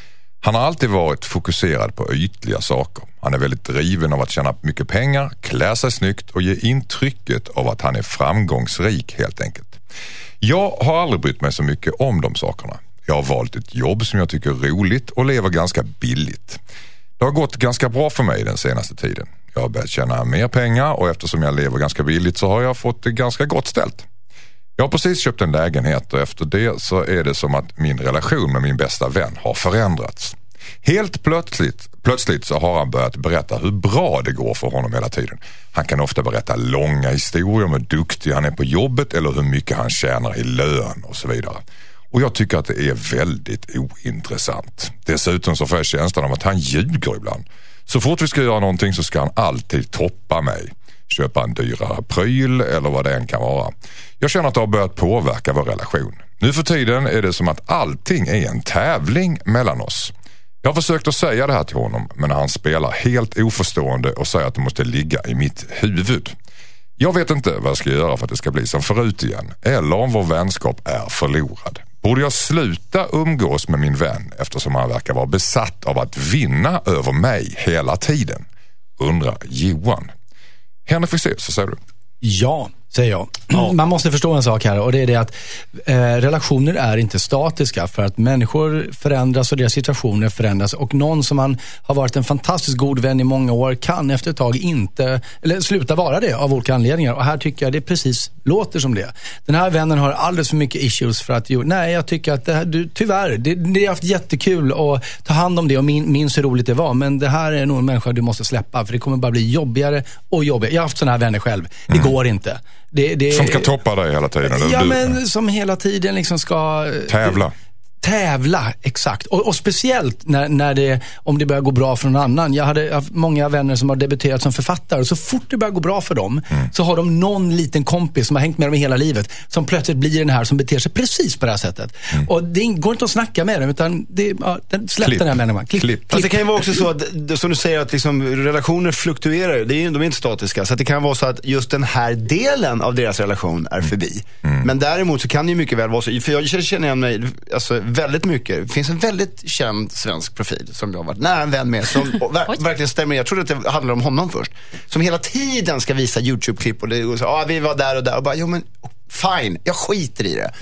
Han har alltid varit fokuserad på ytliga saker. Han är väldigt driven av att tjäna mycket pengar, klä sig snyggt och ge intrycket av att han är framgångsrik helt enkelt. Jag har aldrig brytt mig så mycket om de sakerna. Jag har valt ett jobb som jag tycker är roligt och lever ganska billigt. Det har gått ganska bra för mig den senaste tiden. Jag har börjat tjäna mer pengar och eftersom jag lever ganska billigt så har jag fått det ganska gott ställt. Jag har precis köpt en lägenhet och efter det så är det som att min relation med min bästa vän har förändrats. Helt plötsligt, plötsligt så har han börjat berätta hur bra det går för honom hela tiden. Han kan ofta berätta långa historier om hur duktig han är på jobbet eller hur mycket han tjänar i lön och så vidare. Och jag tycker att det är väldigt ointressant. Dessutom så får jag känslan av att han ljuger ibland. Så fort vi ska göra någonting så ska han alltid toppa mig. Köpa en dyrare pryl eller vad det än kan vara. Jag känner att det har börjat påverka vår relation. Nu för tiden är det som att allting är en tävling mellan oss. Jag har försökt att säga det här till honom men han spelar helt oförstående och säger att det måste ligga i mitt huvud. Jag vet inte vad jag ska göra för att det ska bli som förut igen. Eller om vår vänskap är förlorad. Borde jag sluta umgås med min vän eftersom han verkar vara besatt av att vinna över mig hela tiden? Undrar Johan. Henrik Fexeus, så säger du? Ja, säger jag. [clears throat] Man måste förstå en sak här och det är det att eh, relationer är inte statiska för att människor förändras och deras situationer förändras och någon som man har varit en fantastiskt god vän i många år kan efter ett tag inte, eller sluta vara det av olika anledningar och här tycker jag det precis låter som det. Den här vännen har alldeles för mycket issues för att, jo, nej jag tycker att det här, du, tyvärr, det, det har haft jättekul att ta hand om det och min, minns hur roligt det var men det här är nog en människa du måste släppa för det kommer bara bli jobbigare och jobbigare. Jag har haft sådana här vänner själv. Det går inte. Det, det, Som ska toppa dig hela tiden. Ja, du. men som hela tiden liksom ska... Tävla. Tävla, exakt. Och, och speciellt när, när det, om det börjar gå bra för någon annan. Jag hade haft många vänner som har debuterat som författare och så fort det börjar gå bra för dem Mm. så har de någon liten kompis som har hängt med dem i hela livet som plötsligt blir den här som beter sig precis på det här sättet. Och det går inte att snacka med dem utan det, ja, den- släpp Mm. Klipp. den här människan. Klipp, Klipp. Fast det kan ju vara också så att, som du säger, att liksom, relationer fluktuerar. Det är, de är inte statiska. Så att det kan vara så att just den här delen av deras relation är förbi. Men däremot så kan det ju mycket väl vara så, för jag känner igen mig alltså, väldigt mycket. Det finns en väldigt känd svensk profil som jag har varit nära en vän med. Som [laughs] ver- verkligen stämmer. Jag trodde att det handlade om honom först. Som hela tiden ska visa YouTube-klipp och, det, och så, ah, vi var där och där. Och bara, jo men fine, jag skiter i det.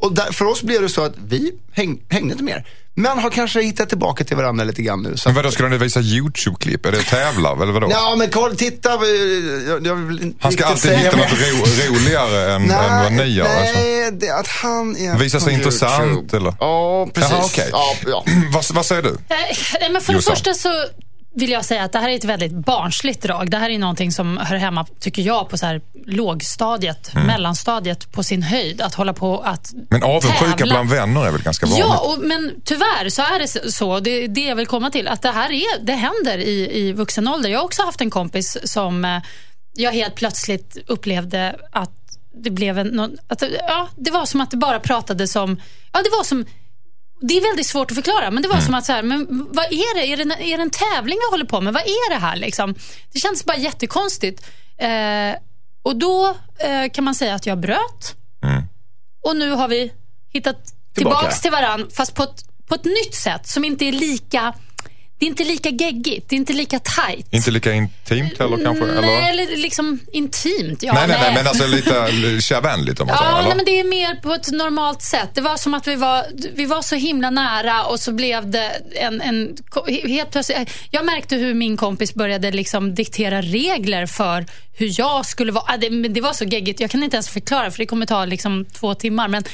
Och där, för oss blev det så att vi häng, hängde inte mer. Men har kanske hittat tillbaka till varandra lite grann nu. Så Men vadå, ska ni visa YouTube-klipp? Är det tävla eller vadå? Ja, men kolla, titta. Jag, jag Han ska alltid säga hitta något ro, roligare än, än vad ni gör. Alltså. Nej, det, att han är Visa sig intressant, YouTube. eller? Ja, precis. Jaha, okej. ja, ja. [clears throat] vad, vad säger du? Eh, Nej, men för det första så vill jag säga att det här är ett väldigt barnsligt drag. Det här är någonting som hör hemma, tycker jag, på så här lågstadiet, mellanstadiet på sin höjd. Att hålla på att Mm. Men avundsjuka bland vänner är väl ganska vanligt? Ja, och, men tyvärr så är det så. Det det jag vill komma till. Att det här är, det händer i, i vuxen ålder. Jag har också haft en kompis som eh, jag helt plötsligt upplevde att det blev en... Att, ja, det var som att det bara pratades om... Ja, det var som... Det är väldigt svårt att förklara, men det var som att så här, men vad är det? Är det, är det en tävling vi håller på med? Vad är det här liksom? Det känns bara jättekonstigt. Eh, och då eh, kan man säga att jag bröt. Och nu har vi hittat Tillbaka. tillbaks till varann fast på ett, på ett nytt sätt som inte är lika det är inte lika geggigt, det är inte lika tight. Inte lika intimt heller kanske? Nej, Eller? liksom intimt. Ja, nej, nej, nej, men alltså lite [laughs] kärvänligt om man säger. Ja, eller? nej, men det är mer på ett normalt sätt. Det var som att vi var, vi var så himla nära och så blev det en, en... Helt plötsligt, jag märkte hur min kompis började liksom diktera regler för hur jag skulle vara. Ah, Det, det var så geggigt. Jag kan inte ens förklara för det kommer ta liksom två timmar. Men,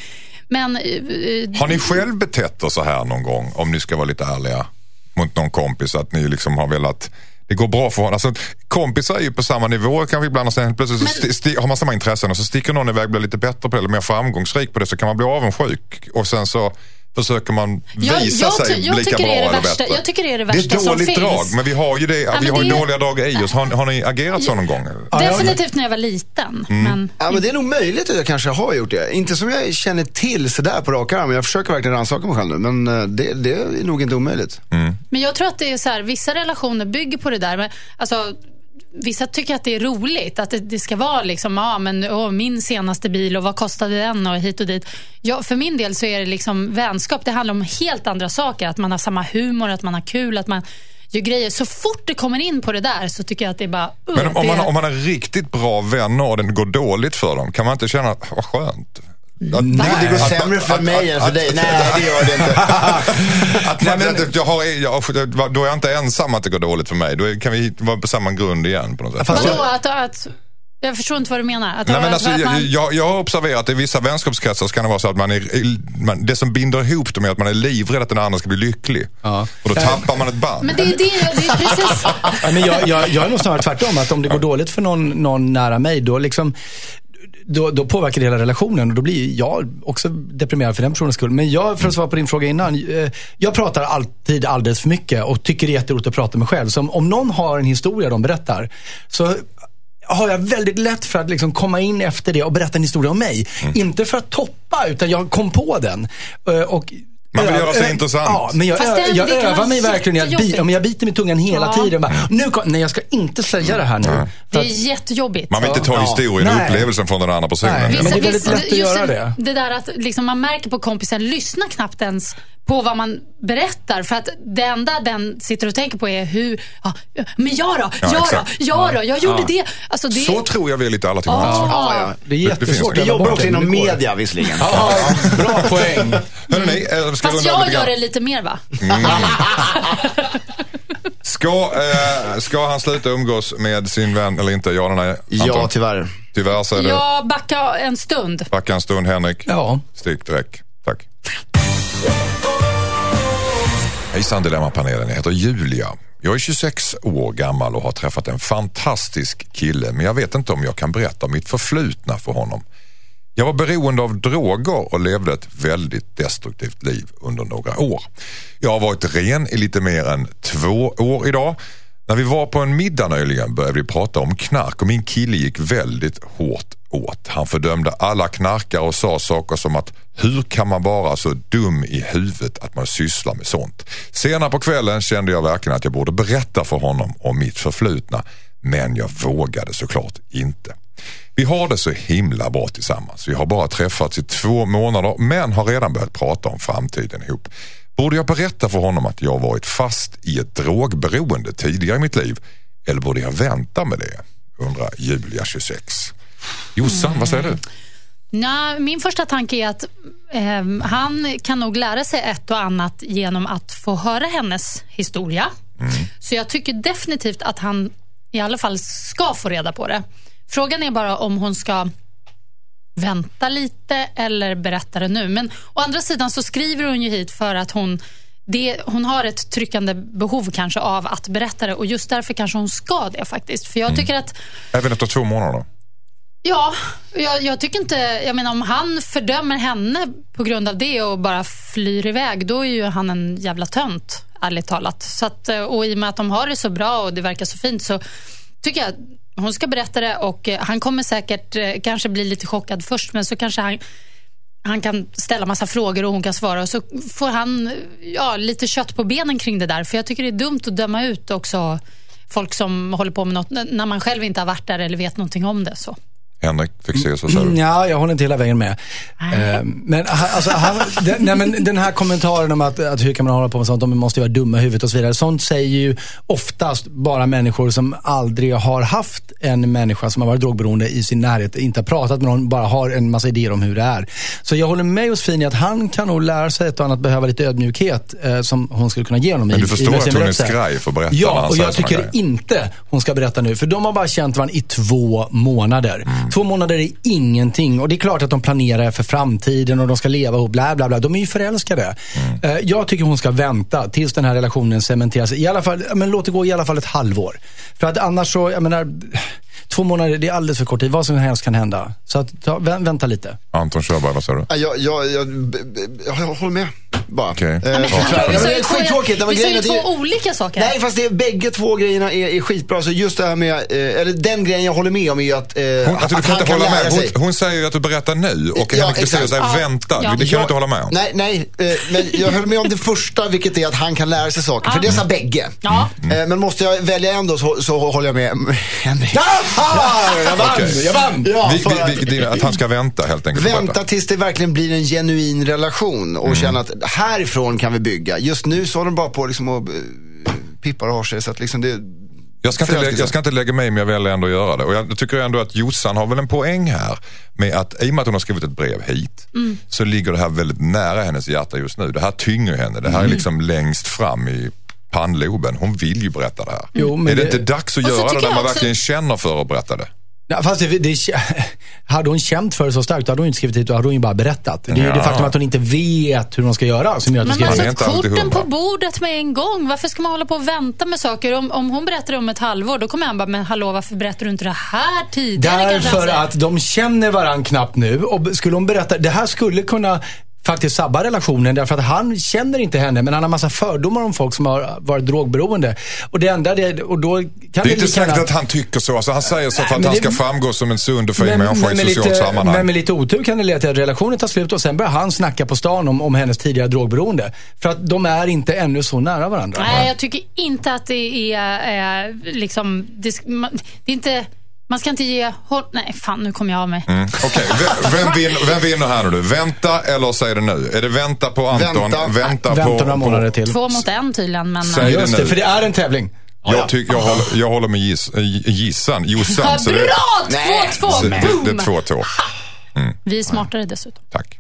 men eh, Har ni själv betett er så här någon gång, om ni ska vara lite ärliga, mot någon kompis? Att ni liksom har velat det går bra för honom. Alltså, kompisar är ju på samma nivå kanske ibland och sen plötsligt så Men- sti- har man samma intressen och så sticker någon iväg och blir lite bättre på det eller mer framgångsrik på det så kan man bli avundsjuk och sen så försöker man visa jag sig jag lika tycker bra det är det eller värsta- bättre. jag tycker det är det Det värsta är som dåligt finns. drag men vi har ju, det, vi men har ju det- dåliga drag i oss. Har, har ni agerat så någon gång? definitivt när jag var liten. Mm. Men, Ja, men det är nog möjligt att jag kanske har gjort det. Inte som jag känner till sådär på rak arm. Jag försöker verkligen rannsaka mig själv nu. Men eh, det, det är nog inte omöjligt. Men jag tror att det är så här, vissa relationer bygger på det där. Men, alltså, vissa tycker att det är roligt. Att det, det ska vara liksom, ja men åh, min senaste bil och vad kostade den och hit och dit. Ja, för min del så är det liksom vänskap. Det handlar om helt andra saker. Att man har samma humor, att man har kul, att man gör grejer. Så fort det kommer in på det där så tycker jag att det är bara... Uh, Men om det, man, om man är riktigt bra vänner och det går dåligt för dem, kan man inte känna, vad skönt? Att, Nej, det går att- sämre för att- mig att- än för att- dig. Nej, det gör det inte. [laughs] Att, man, att jag har, jag, då är jag inte ensam att det går dåligt för mig. Då kan vi vara på samma grund igen på något sätt. Vadå? Att, att, jag förstår inte vad du menar. Att, Nej, men att, alltså, att jag, man, jag, jag har observerat att i vissa vänskapskretsar så kan det vara så att man är, man, det som binder ihop dem är att man är livrädd att den andra ska bli lycklig. Ja. Och då tappar man ett band. men det är det, det är precis... [laughs] Ja, men jag, jag, jag är nog snarare tvärtom. Att om det går dåligt för någon, någon nära mig, då liksom då, då påverkar det hela relationen och då blir jag också deprimerad för den personens skull. Men jag, för att svara på din fråga innan. eh, Jag pratar alltid alldeles för mycket och tycker det är jätteroligt att prata med mig själv. Så om, någon har en historia de berättar så har jag väldigt lätt för att liksom komma in efter det och berätta en historia om mig. Inte för att toppa, utan jag kom på den. Eh, Och Man vill göra sig intressant. Ja, men jag, Fast det- jag det kan övar mig verkligen i att bi, ja, men jag biter med tungan hela Ja. tiden. Bara, nu kom, nej, jag ska inte säga det här nu. För Det är att- jättejobbigt. Man vill inte ta Ja. historien och Nej. upplevelsen från den andra personen. Nej. Ja. men det är väldigt lätt att just göra det. Det där att liksom man märker på kompisen, lyssna knappt ens på vad man berättar. För att det enda den sitter och tänker på är hur, ja, men jag då, Ja, jag då, exakt. jag då, jag gjorde det. Alltså det Så tror jag vi är lite alla till Ja. mans. Ja, ja. Det är det finns- jättesvårt. Vi att jobbar bort också men inom det går. media visserligen. Ja, bra poäng. Hörrni, eh, ska Fast jag gör det lite mer va? Ska, eh, ska han sluta umgås med sin vän eller inte? Ja eller nej? Ja, tyvärr. Tyvärr säger du. Jag backar en stund. Backa en stund Henrik. Ja. Stick direkt. Tack. Hejsan Dilemmapanelen, jag heter Julia. Jag är 26 år gammal och har träffat en fantastisk kille men jag vet inte om jag kan berätta mitt förflutna för honom. Jag var beroende av droger och levde ett väldigt destruktivt liv under några år. Jag har varit ren i lite mer än två år idag. När vi var på en middag nyligen började vi prata om knark och min kille gick väldigt hårt åt. Han fördömde alla knarkare och sa saker som att hur kan man vara så dum i huvudet att man sysslar med sånt? Senare på kvällen kände jag verkligen att jag borde berätta för honom om mitt förflutna men jag vågade såklart inte. Vi har det så himla bra tillsammans. Vi har bara träffats i två månader men har redan börjat prata om framtiden ihop. Borde jag berätta för honom att jag varit fast i ett drogberoende tidigare i mitt liv eller borde jag vänta med det? Undrar Julia 26. Jossan, vad säger du? Nej, min första tanke är att ehm, han kan nog lära sig ett och annat genom att få höra hennes historia. Så jag tycker definitivt att han i alla fall ska få reda på det. Frågan är bara om hon ska vänta lite eller berätta det nu. Men å andra sidan så skriver hon ju hit för att hon, det, hon har ett tryckande behov kanske av att berätta det och just därför kanske hon ska det faktiskt. För jag tycker att Även efter två månader? Ja, jag, jag tycker inte... Jag menar om han fördömer henne på grund av det och bara flyr iväg, då är ju han en jävla tönt, ärligt talat. Så att, och i och med att de har det så bra och det verkar så fint så tycker jag att hon ska berätta det och eh, han kommer säkert eh, kanske bli lite chockad först, men så kanske han han kan ställa massa frågor och hon kan svara och så får han eh, ja, lite kött på benen kring det där. För jag tycker det är dumt att döma ut också folk som håller på med något när man själv inte har varit där eller vet någonting om det. Så. Henrik fick se så säger du. Ja, jag håller inte hela vägen med. Eh, Men, alltså, han, den, nej, men den här kommentaren om att, att hur kan man hålla på med sånt, de måste ju vara dumma i huvudet och så vidare. Sånt säger ju oftast bara människor som aldrig har haft en människa som har varit drogberoende i sin närhet, inte har pratat med någon, bara har en massa idéer om hur det är. Så jag håller med Josefin i att han kan nog lära sig ett och annat, behöva lite ödmjukhet eh, som hon skulle kunna ge honom. Men i- du i förstår sin att hon är skraj för att berätta Ja, och jag tycker inte hon ska berätta nu. För de har bara känt varandra i två månader. Mm. Två månader är ingenting. Och det är klart att de planerar för framtiden och de ska leva ihop, bla bla bla. De är ju förälskade. Mm. Eh, Jag tycker hon ska vänta tills den här relationen cementeras. I alla fall, men låt det gå i alla fall ett halvår. För att annars så, jag menar, två månader, det är alldeles för kort tid. Vad som helst kan hända. Så att, ta, vä- vänta lite. Anton Körberg, vad säger du? Ja, Jag, jag, jag, jag, jag håller med. Bara. Okej. Eh, Ja, men Ja, men det är skittråkigt. vi sa ju är två olika saker. Nej, fast det, bägge två grejerna är, är skitbra. Så just det här med, eh, eller den grejen jag håller med om är ju att, eh, Hon, alltså, du att kan han inte hålla med. Hon, hon säger ju att du berättar nu och Ja, Henrik säger Ja. vänta. Ja. Det kan du inte hålla med om. Nej, nej eh, men jag höll med om det första, vilket är att han kan lära sig saker. För det sa bägge. Ja. Eh, Men måste jag välja en då så, så håller jag med [laughs] Henrik. Jag vann! Okej. Jag vann! Ja, Vi, för att- vi, vi, det- att han ska vänta helt enkelt. Vänta tills det verkligen blir en genuin relation och känna att härifrån kan vi bygga. Just nu så håller de bara på liksom och eh, pippar och har sig. Så att liksom det, Jag ska, inte lägga, jag ska inte lägga mig men jag väljer ändå att göra det. Och jag tycker ändå att Jossan har väl en poäng här. Med att i och med att hon har skrivit ett brev hit så ligger det här väldigt nära hennes hjärta just nu. Det här tynger henne. Det här är liksom längst fram i pannloben. Hon vill ju berätta det här. Jo, men är det, det- inte dags att Och göra det när man också- verkligen känner för att berätta det? Ja, fast det, det, hade hon känt för det så starkt, då hade hon inte skrivit hit, då hade hon ju bara berättat. Det är ju Ja. det faktum att hon inte vet hur hon ska göra som gör att Men inte alltid korten på bordet med en gång. Varför ska man hålla på och vänta med saker? Om, om hon berättar om ett halvår, då kommer han bara, men hallå, varför berättar du inte det här tidigare? Därför att de känner varandra knappt nu. Och skulle hon berätta, det här skulle kunna faktiskt sabba relationen därför att han känner inte henne men han har massa fördomar om folk som har varit drogberoende. Och det enda det, och då kan Det är inte lika säkert att han tycker så. Alltså, han säger så för att men han det- ska framgå som en sund och fin Men- människa i men med socialt lite, sammanhang. Men med lite otur kan det leda till att relationen tar slut och sen börjar han snacka på stan om, om hennes tidigare drogberoende. För att de är inte ännu så nära varandra. Nej, jag tycker inte att det är, eh, liksom, det, det är inte... Man ska inte ge... Håll, nej, fan nu kom jag av mig. Mm, Okej, vem, [laughs] vem, vinner, vem vinner här nu? Vänta eller säg det nu? Är det vänta på Anton? Vänta. vänta på... Vänta några månader på till. Två mot en tydligen, men... Säg det Just nu. det, för det är en tävling. Jag, tyck, jag, håller, jag håller med giss, Gissan, Jossan. Bra! Nej. 2-2! så det, det är Boom! två två. Vi är smartare dessutom. Tack.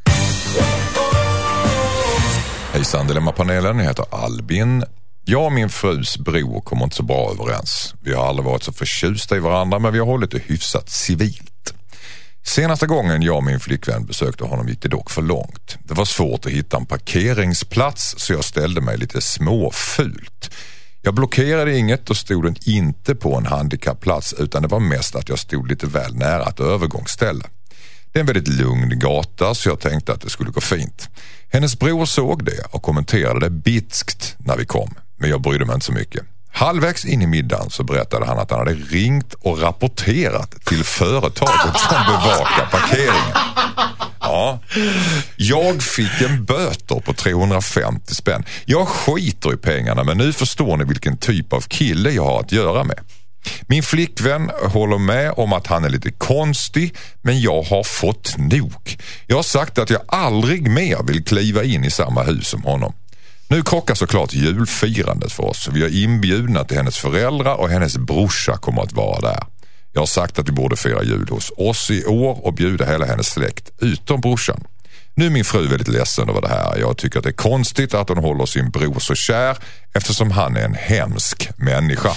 Hejsan Dilemmapanelen, jag heter Albin. Jag och min frus bror kommer inte så bra överens. Vi har aldrig varit så förtjusta i varandra men vi har hållit det hyfsat civilt. Senaste gången jag och min flickvän besökte honom gick det dock för långt. Det var svårt att hitta en parkeringsplats så jag ställde mig lite småfult. Jag blockerade inget och stod inte på en handikappplats utan det var mest att jag stod lite väl nära ett övergångsställe. Det är en väldigt lugn gata så jag tänkte att det skulle gå fint. Hennes bror såg det och kommenterade det bitskt när vi kom. Men jag brydde mig inte så mycket. Halvvägs in i middagen så berättade han att han hade ringt och rapporterat till företaget som bevakar parkeringen. Ja. Jag fick en böter på 350 spänn. Jag skiter i pengarna men nu förstår ni vilken typ av kille jag har att göra med. Min flickvän håller med om att han är lite konstig men jag har fått nog. Jag har sagt att jag aldrig mer vill kliva in i samma hus som honom. Nu krockar såklart julfirandet för oss. Vi är inbjudna till hennes föräldrar och hennes brorsa kommer att vara där. Jag har sagt att vi borde fira jul hos oss i år och bjuda hela hennes släkt utom brorsan. Nu är min fru väldigt ledsen över det här. Jag tycker att det är konstigt att hon håller sin bror så kär eftersom han är en hemsk människa.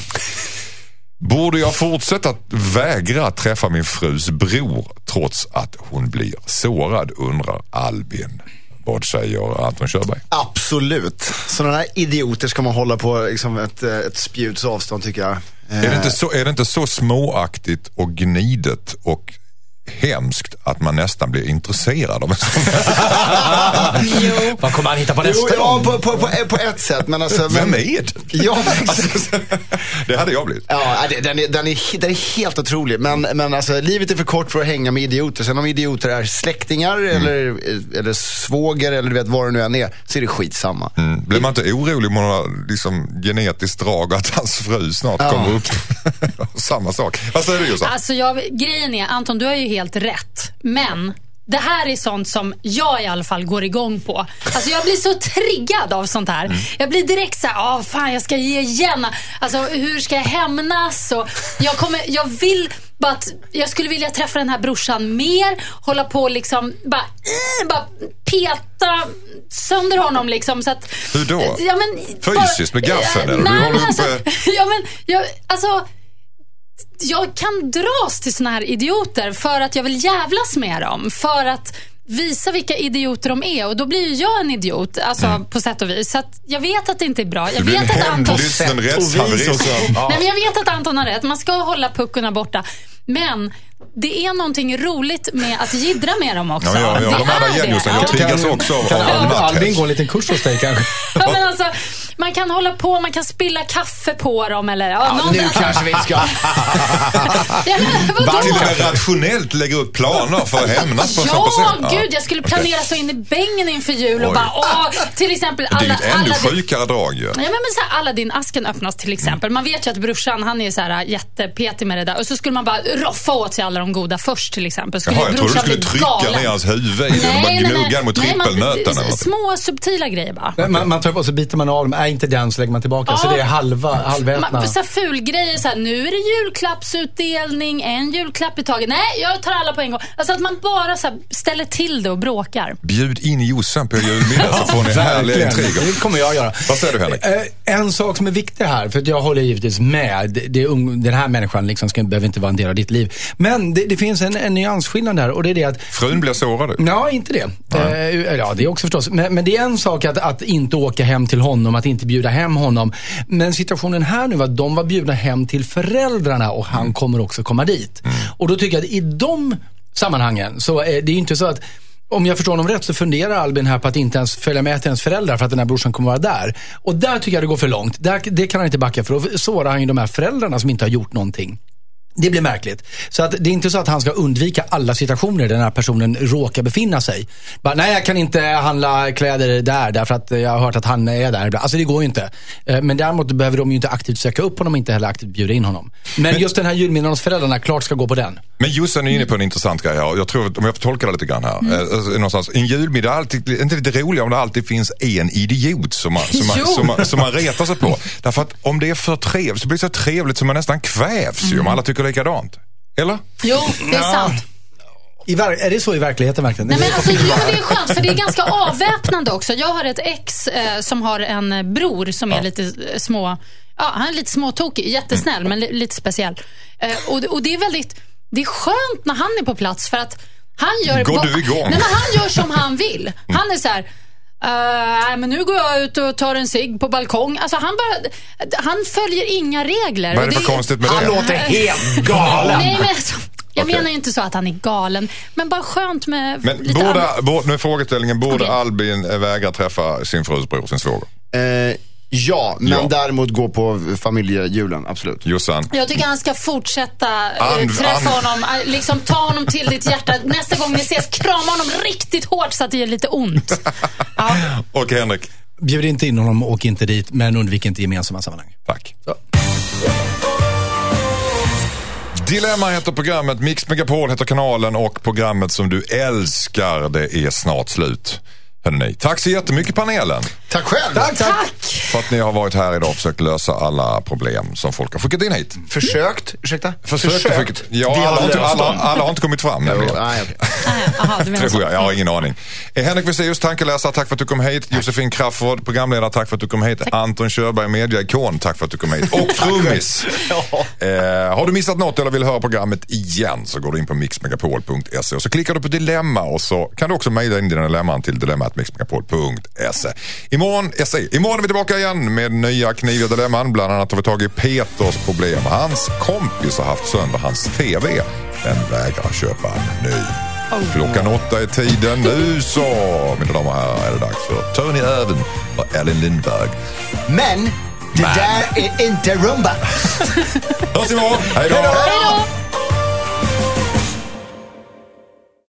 Borde jag fortsätta att vägra träffa min frus bror trots att hon blir sårad undrar Albin. Vad säger Anton Körberg? Absolut. Sådana här idioter ska man hålla på liksom ett, eh, ett spjuts avstånd tycker jag. Är det, inte så, är det inte så småaktigt och gnidet och hemskt att man nästan blir intresserad av en sån [laughs] Vad kommer han hitta på Jo, nästa ja, gång? på, på, på, på ett sätt. Men alltså, Vem men, är det? Ja. [laughs] Alltså, det hade jag blivit. Ja, det- den är, den, är, den är helt otrolig. Men, men alltså, livet är för kort för att hänga med idioter. Sen om idioter är släktingar eller, eller svåger eller du vet vad det nu än är, så är det skitsamma. Mm. Blir man inte orolig om man har liksom, genetiskt drag att hans fru snart Ja. kommer upp? [laughs] Samma sak. Vad säger du Jossan? Alltså jag, grejen är, Anton du har ju helt rätt. Men det här är sånt som jag i alla fall går igång på. Alltså jag blir så triggad av sånt här. Mm. Jag blir direkt så här, ah, fan jag ska ge igen. Alltså hur ska jag hämnas? Och jag, kommer, jag vill bara jag skulle vilja träffa den här brorsan mer. Hålla på och liksom, bara, eh, bara peta sönder honom liksom. Så att, Hur då? Ja, men, Fysiskt med gaffeln? Du Nej, håller men alltså, uppe- [laughs] ja, men, jag, alltså jag kan dras till såna här idioter för att jag vill jävlas med dem. För att visa vilka idioter de är. Och då blir ju jag en idiot, alltså på sätt och vis. Så att jag vet att det inte är bra. Jag Mm. Du blir en vet att Anton... hämndlysten rättshaverist. Nej, men jag vet att Anton har rätt. Man ska hålla puckorna borta. Men det är någonting roligt med att jiddra med dem också. Ja, ja, ja, Det de är det. Jag Ja. triggas också av Kan av Albin, gå en liten kurs hos dig kanske? [laughs] Ja, men alltså, man kan hålla på, man kan spilla kaffe på dem eller... Ja, någon, Nu kanske vi ska... [laughs] Ja, men? Till och med rationellt lägger upp planer för att hämnas på en Ja, person. gud, jag skulle planera så in i bängen inför jul och Oj. bara, åh, till exempel Det är ju alla, ett ännu alla sjukare drag ju. Ja, men, men så här, Aladdin-asken öppnas till exempel. Man vet ju att brorsan, han är så här jättepetig med det där. Och så skulle man bara roffa åt sig alla de goda först till exempel. Skulle Jaha, jag trodde du skulle trycka galen. ner hans huvud i den och bara gnugga mot Nej, man- trippelnöten. Små subtila grejer bara. Man, man tar på och så biter man av dem. Är inte den så lägger man tillbaka. Så Ja. det är halva, halvätna. Man, så här fulgrejer, så här, nu är det julklappsutdelning, en julklapp i taget. Nej, jag tar alla på en gång. Alltså att man bara så här, ställer till det och bråkar. Bjud in Jossan på julmiddag så får ni härliga intriger. Det kommer jag göra. Vad säger du, Henrik? Eh, En sak som är viktig här, för att jag håller givetvis med. Det, det, är ung- den här människan liksom ska, behöver inte vara en del av ditt liv. Men det, det finns en, en nyansskillnad där och det är det att Frun blir sårad. Ja, inte det. Eh, ja, det är också förstås. Men, men det är en sak att, att inte åka hem till honom, att inte bjuda hem honom. Men situationen här nu var att de var bjudna hem till föräldrarna och han kommer också komma dit. Och då tycker jag att i de sammanhangen så är det inte så att om jag förstår honom rätt så funderar Albin här på att inte ens följa med till ens föräldrar för att den här brorsan kommer vara där. Och där tycker jag det går för långt. Där, det kan han inte backa för. Då sårar han ju de här föräldrarna som inte har gjort någonting. Det blir märkligt. Så att det är inte så att han ska undvika alla situationer där den här personen råkar befinna sig. Bara, nej, jag kan inte handla kläder där därför att jag har hört att han är där. Alltså det går ju inte. Eh, Men däremot behöver de ju inte aktivt söka upp honom inte heller aktivt bjuda in honom. Men just den här julmiddagen hos föräldrarna, klart ska gå på den. Men Jossan är inne på en intressant grej här. Jag tror, att- om jag får tolka det lite grann här. Mm. Eh, alltså, någonstans, en julmiddag är alltid, inte lite roligare om det alltid finns en idiot som man, som man, [laughs] som man, som man retar sig på. Därför att om det är för trevligt så blir det så trevligt så man nästan kvävs ju Mm. om alla tycker likadant. Eller? Jo, det är sant. I är det så i verkligheten verkligen? Nej, men alltså, jo, det är skönt, för det är ganska avväpnande också. Jag har ett ex eh, som har en bror som är lite eh, små... Ja, han är lite småtokig, jättesnäll, men li- lite speciell. Eh, och, det- och det är väldigt... Det är skönt när han är på plats för att han gör... Går vad- du igång? Nej, men han gör som han vill. Han är så här... "Eh, nej, men nu går jag ut och tar en cigg på balkong. Alltså han, bara, han följer inga regler. Vad är det för konstigt med Han det? låter helt galen. Nej, men alltså, jag Okej. menar ju inte så att han är galen, men bara skönt med Men lite borde, borde, nu är frågeställningen, borde Okej. Albin vägra träffa sin frus bror, sin svåger? Eh, ja, men Ja. däremot gå på familjejulen, absolut. Jossan? Jag tycker han ska fortsätta eh, And- träffa and- honom, eh, liksom ta honom till ditt hjärta. Nästa gång ni ses, krama honom riktigt hårt så att det gör lite ont. [laughs] Ja. Och Henrik? Bjud inte in honom, åk inte dit, men undvik inte gemensamma sammanhang. Tack. Så. Dilemma heter programmet, Mix Megapol heter kanalen och programmet som du älskar, det är snart slut. Hörrni, tack så jättemycket panelen Tack själv. Tack! för att ni har varit här idag och försökt lösa alla problem som folk har skickat in hit. Försökt, ursäkta? Försökt, försökt. Ja, alla, har inte, alla, alla har inte kommit fram Jo, nämligen. nej, [laughs] menar Tror jag, jag har ingen aning. Eh, Henrik Wexeus, tankeläsare, tack för att du kom hit. Josefin Crafoord, programledare, tack för att du kom hit. Anton Körberg, mediaikon, tack för att du kom hit. Och [laughs] trummis. [laughs] eh, har du missat något eller vill höra programmet igen så går du in på mixmegapol.se och så klickar du på dilemma och så kan du också mejla in dina dilemman till dilemmatmixmegapol.se. Imorgon, jag säger, imorgon är vi tillbaka igen med nya kniviga dilemman. Bland annat har vi tagit Peters problem. Hans kompis har haft sönder hans TV. Den vägrar köpa en ny. Klockan åtta är tiden. Nu så, mina damer och herrar, är det dags för Tony Irving och Ellen Lindberg. Men, det där är inte rumba. Hörs imorgon. Hej då!